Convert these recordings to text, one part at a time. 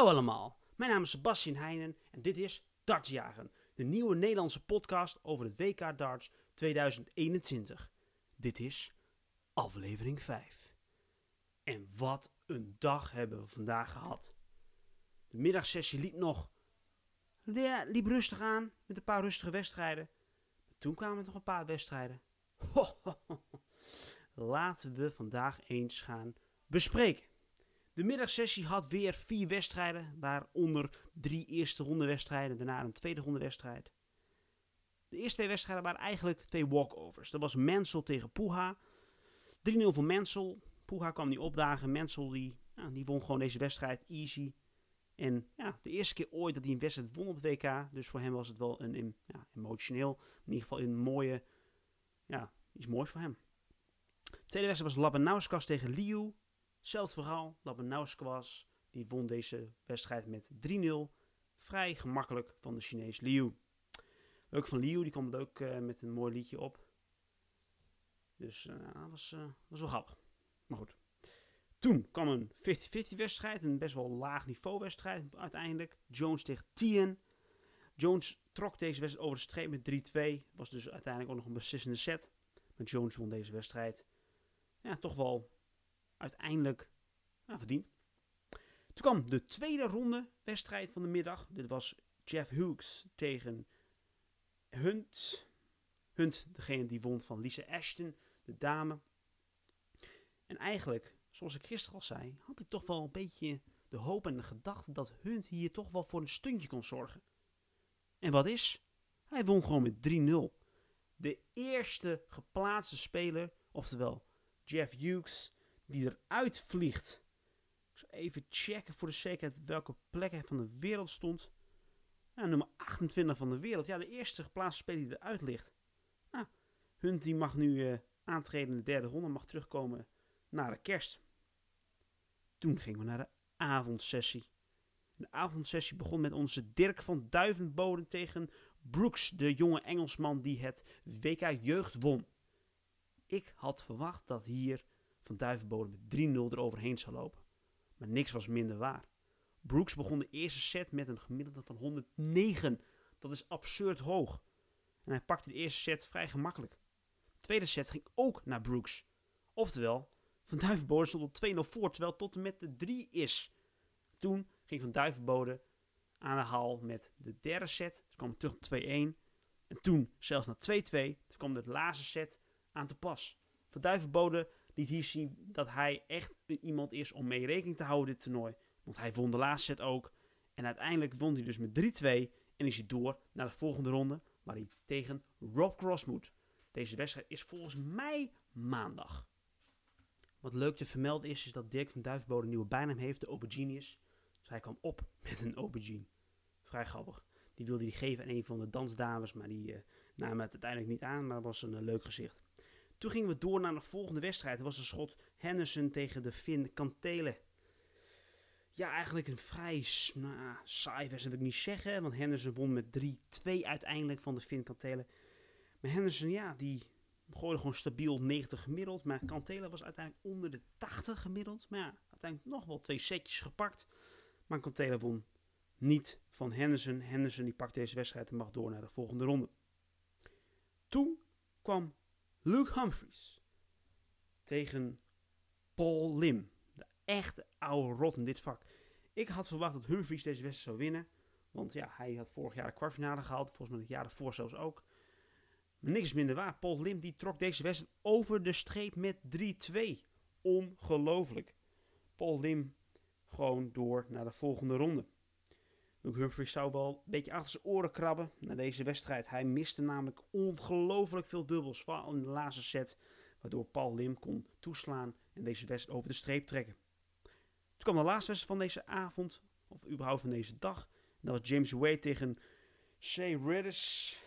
Hallo allemaal, mijn naam is Sebastian Heijnen en dit is Dartsjagen, de nieuwe Nederlandse podcast over het WK Darts 2021. Dit is aflevering 5. En wat een dag hebben we vandaag gehad. De middagsessie liep nog liep rustig aan met een paar rustige wedstrijden. Toen kwamen er nog een paar wedstrijden. Laten we vandaag eens gaan bespreken. De middagsessie had weer vier wedstrijden, waaronder drie eerste ronde wedstrijden, daarna een tweede ronde wedstrijd. De eerste twee wedstrijden waren eigenlijk twee walkovers. Dat was Mensel tegen Puha. 3-0 voor Mensel. Puha kwam niet opdagen. Mensel die, ja, die won gewoon deze wedstrijd easy. En ja, de eerste keer ooit dat hij een wedstrijd won op het WK. Dus voor hem was het wel een, ja, emotioneel, in ieder geval een mooie, ja, iets moois voor hem. De tweede wedstrijd was Labanauskas tegen Liu. Hetzelfde verhaal. Labanauskas die won deze wedstrijd met 3-0. Vrij gemakkelijk van de Chinees Liu. Leuk van Liu, die kwam ook uh, met een mooi liedje op. Dus uh, dat was, uh, was wel grappig. Maar goed. Toen kwam een 50-50 wedstrijd, een best wel laag niveau wedstrijd uiteindelijk. Jones tegen Tien. Jones trok deze wedstrijd over de streep met 3-2. Was dus uiteindelijk ook nog een beslissende set. Maar Jones won deze wedstrijd. Ja, toch wel uiteindelijk ja, verdiend. Toen kwam de tweede ronde wedstrijd van de middag. Dit was Jeff Hughes tegen Hunt. Hunt, degene die won van Lisa Ashton, de dame. En eigenlijk, zoals ik gisteren al zei, had ik toch wel een beetje de hoop en de gedachte dat Hunt hier toch wel voor een stuntje kon zorgen. En wat is? Hij won gewoon met 3-0. De eerste geplaatste speler, oftewel Jeff Hughes, die eruit vliegt. Zal even checken voor de zekerheid welke plek hij van de wereld stond. Ja, nummer 28 van de wereld. Ja, de eerste geplaatste speler die eruit ligt. Nou, Hunt die mag nu uh, aantreden in de derde ronde, mag terugkomen na de kerst. Toen gingen we naar de avondsessie. De avondsessie begon met onze Dirk van Duivenboden tegen Brooks, de jonge Engelsman die het WK Jeugd won. Ik had verwacht dat hier van Duivenboden met 3-0 eroverheen zou lopen. Maar niks was minder waar. Brooks begon de eerste set met een gemiddelde van 109. Dat is absurd hoog. En hij pakte de eerste set vrij gemakkelijk. De tweede set ging ook naar Brooks. Oftewel, Van Duivenbode stond op 2-0 voor, terwijl tot en met de 3 is. Toen ging Van Duivenbode aan de haal met de derde set. Ze kwamen terug op 2-1. En toen zelfs naar 2-2. Toen kwam de laatste set aan te pas. Van Duivenbode hier zien dat hij echt iemand is om mee rekening te houden dit toernooi. Want hij won de laatste set ook. En uiteindelijk won hij dus met 3-2 en is hij door naar de volgende ronde, waar hij tegen Rob Cross moet. Deze wedstrijd is volgens mij maandag. Wat leuk te vermelden is, is dat Dirk van Duivenbode een nieuwe bijnaam heeft, de Auberginius. Dus hij kwam op met een aubergine. Vrij grappig. Die wilde hij geven aan een van de dansdames, maar die uh, namen het uiteindelijk niet aan, maar dat was een uh, leuk gezicht. Toen gingen we door naar de volgende wedstrijd. Dat was een schot Henderson tegen de Finn Kantele. Ja, eigenlijk een vrij nou, saai wedstrijd wil ik niet zeggen. Want Henderson won met 3-2 uiteindelijk van de Finn Kantele. Maar Henderson, ja, die gooide gewoon stabiel 90 gemiddeld. Maar Kantele was uiteindelijk onder de 80 gemiddeld. Maar ja, uiteindelijk nog wel twee setjes gepakt. Maar Kantele won niet van Henderson. Henderson die pakt deze wedstrijd en mag door naar de volgende ronde. Toen kwam Luke Humphries tegen Paul Lim. De echte oude rot in dit vak. Ik had verwacht dat Humphries deze wedstrijd zou winnen. Want ja, hij had vorig jaar de kwartfinale gehaald. Volgens mij het jaar ervoor zelfs ook. Maar niks minder waar. Paul Lim die trok deze wedstrijd over de streep met 3-2. Ongelooflijk. Paul Lim gewoon door naar de volgende ronde. Humphries zou wel een beetje achter zijn oren krabben na deze wedstrijd. Hij miste namelijk ongelooflijk veel dubbels, vooral in de laatste set. Waardoor Paul Lim kon toeslaan en deze wedstrijd over de streep trekken. Toen kwam de laatste wedstrijd van deze avond, of überhaupt van deze dag. Dat was James Wade tegen Shea Redis.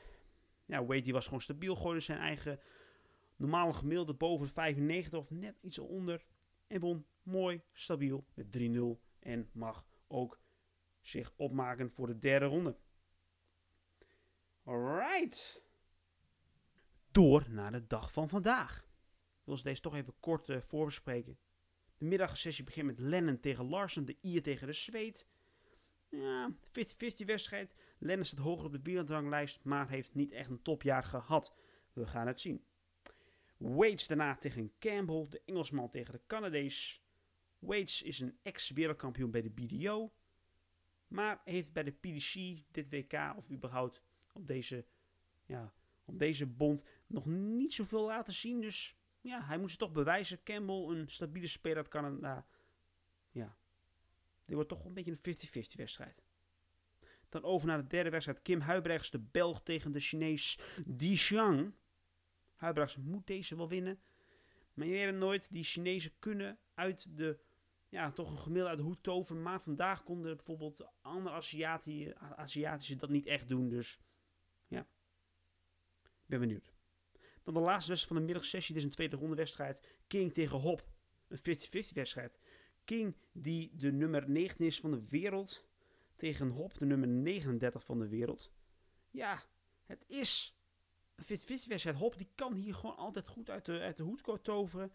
Ja, Wade die was gewoon stabiel, gooide zijn eigen normale gemiddelde boven de 95 of net iets onder. En won mooi, stabiel met 3-0 en mag ook zich opmaken voor de derde ronde. Alright. Door naar de dag van vandaag. Ik wil deze toch even kort uh, voorbespreken. De middagsessie begint met Lennon tegen Larsen, de Ier tegen de Zweed. ja, 50-50 wedstrijd. Lennon staat hoger op de wereldranglijst, maar heeft niet echt een topjaar gehad. We gaan het zien. Waits daarna tegen Campbell, de Engelsman tegen de Canadees. Waits is een ex-wereldkampioen bij de BDO, maar heeft bij de PDC dit WK of überhaupt op deze, ja, op deze bond nog niet zoveel laten zien. Dus ja, hij moet ze toch bewijzen. Campbell, een stabiele speler uit Canada. Ja, dit wordt toch een beetje een 50-50 wedstrijd. Dan over naar de derde wedstrijd. Kim Huibrechts, de Belg tegen de Chinees Di Xiang. Huibrechts moet deze wel winnen. Maar je weet het nooit. Die Chinezen kunnen uit de, ja, toch een gemiddelde uit de hoed toveren. Maar vandaag konden bijvoorbeeld andere Aziatische, Aziatische dat niet echt doen. Dus ja, ik ben benieuwd. Dan de laatste wedstrijd van de middagsessie. Dit is een tweede ronde wedstrijd. King tegen Hop. Een 50-50 wedstrijd. King, die de nummer 19 is van de wereld, tegen Hop, de nummer 39 van de wereld. Ja, het is een 50-50 wedstrijd. Hop, die kan hier gewoon altijd goed uit de, uit de hoed toveren.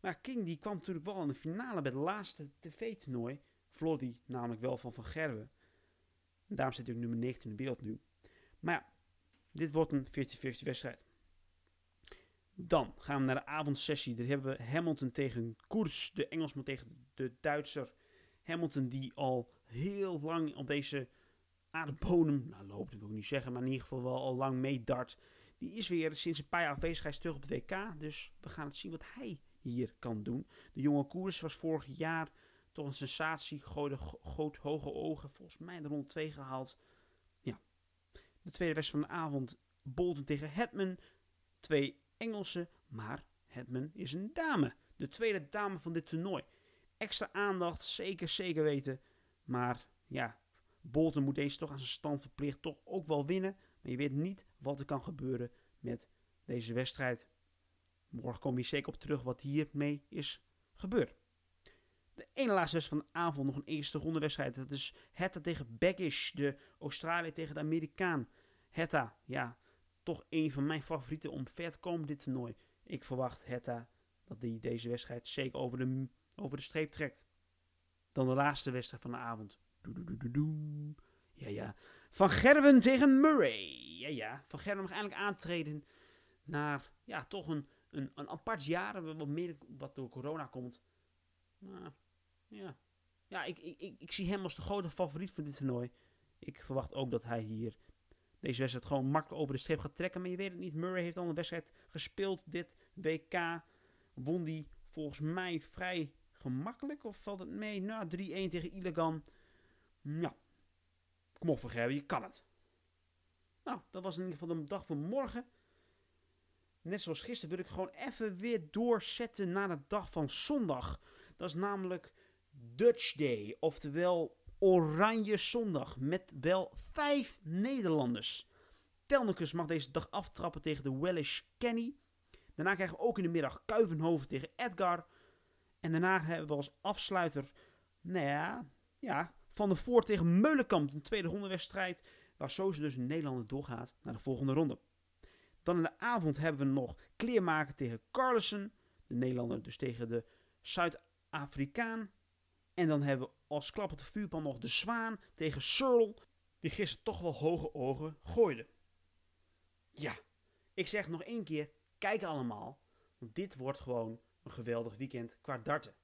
Maar King, die kwam natuurlijk wel in de finale bij het laatste tv-toernooi. Verloor die namelijk wel van Van Gerwen. En daarom zit hij nummer 19 in de wereld nu. Maar ja, dit wordt een 50-50 wedstrijd. Dan gaan we naar de avondsessie. Daar hebben we Hamilton tegen Koers, de Engelsman tegen de Duitser. Hamilton die al heel lang op deze aardbodem, nou loopt, wil ik niet zeggen, maar in ieder geval wel al lang meedart. Die is weer sinds een paar jaar afwezigheid terug op het WK. Dus we gaan het zien wat hij hier kan doen. De jonge Koers was vorig jaar toch een sensatie. Gooide groot hoge ogen. Volgens mij de rond 2 gehaald. Ja. De tweede wedstrijd van de avond. Bolton tegen Hetman. Twee Engelse, maar Hetman is een dame. De tweede dame van dit toernooi. Extra aandacht, zeker, zeker weten. Maar ja, Bolton moet deze toch aan zijn stand verplicht toch ook wel winnen. Maar je weet niet wat er kan gebeuren met deze wedstrijd. Morgen kom je zeker op terug wat hiermee is gebeurd. De ene laatste wedstrijd van de avond, nog een eerste ronde wedstrijd. Dat is Hetta tegen Baggish, de Australië tegen de Amerikaan. Hetta, ja, toch een van mijn favorieten om ver te komen dit toernooi. Ik verwacht Hetta dat hij deze wedstrijd zeker over de, over de streep trekt. Dan de laatste wedstrijd van de avond. Ja, ja. Van Gerwen tegen Murray. Ja, ja. Van Gerwen mag eindelijk aantreden naar, ja, toch een, een, een apart jaar. Wat meer wat door corona komt. Ja. Ja, ik, ik, ik, zie hem als de grote favoriet van dit toernooi. Ik verwacht ook dat hij hier deze wedstrijd gewoon makkelijk over de streep gaat trekken. Maar je weet het niet. Murray heeft al een wedstrijd gespeeld dit WK. Won die volgens mij vrij gemakkelijk. Of valt het mee? Nou, 3-1 tegen Illegan. Ja. Kom op, Vergerben, je kan het. Nou, dat was in ieder geval de dag van morgen. Net zoals gisteren wil ik gewoon even weer doorzetten naar de dag van zondag. Dat is namelijk Dutch Day. Oftewel Oranje Zondag met wel vijf Nederlanders. Telnicus mag deze dag aftrappen tegen de Welsh Kenny. Daarna krijgen we ook in de middag Kuivenhoven tegen Edgar. En daarna hebben we als afsluiter, nou ja, ja Van de Voort tegen Meulenkamp. Een tweede rondewedstrijd waar sowieso dus een Nederlander doorgaat naar de volgende ronde. Dan in de avond hebben we nog Kleermaker tegen Carlsen. De Nederlander dus tegen de Zuid-Afrikaan. En dan hebben we als klap op de vuurpan nog de Zwaan tegen Searle, die gisteren toch wel hoge ogen gooide. Ja, ik zeg nog één keer, kijk allemaal, want dit wordt gewoon een geweldig weekend qua darten.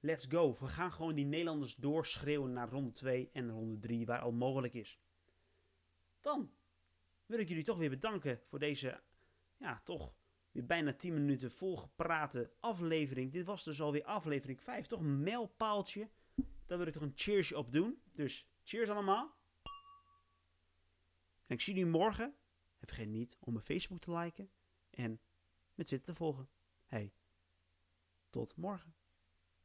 Let's go, we gaan gewoon die Nederlanders doorschreeuwen naar ronde 2 en ronde 3, waar al mogelijk is. Dan wil ik jullie toch weer bedanken voor deze, ja, toch weer bijna 10 minuten volgeprate aflevering. Dit was dus alweer aflevering 5. Toch een mijlpaaltje. Daar wil ik toch een cheersje op doen. Dus cheers allemaal. En ik zie jullie morgen. En vergeet niet om mijn Facebook te liken. En met zitten te volgen. Hey, tot morgen.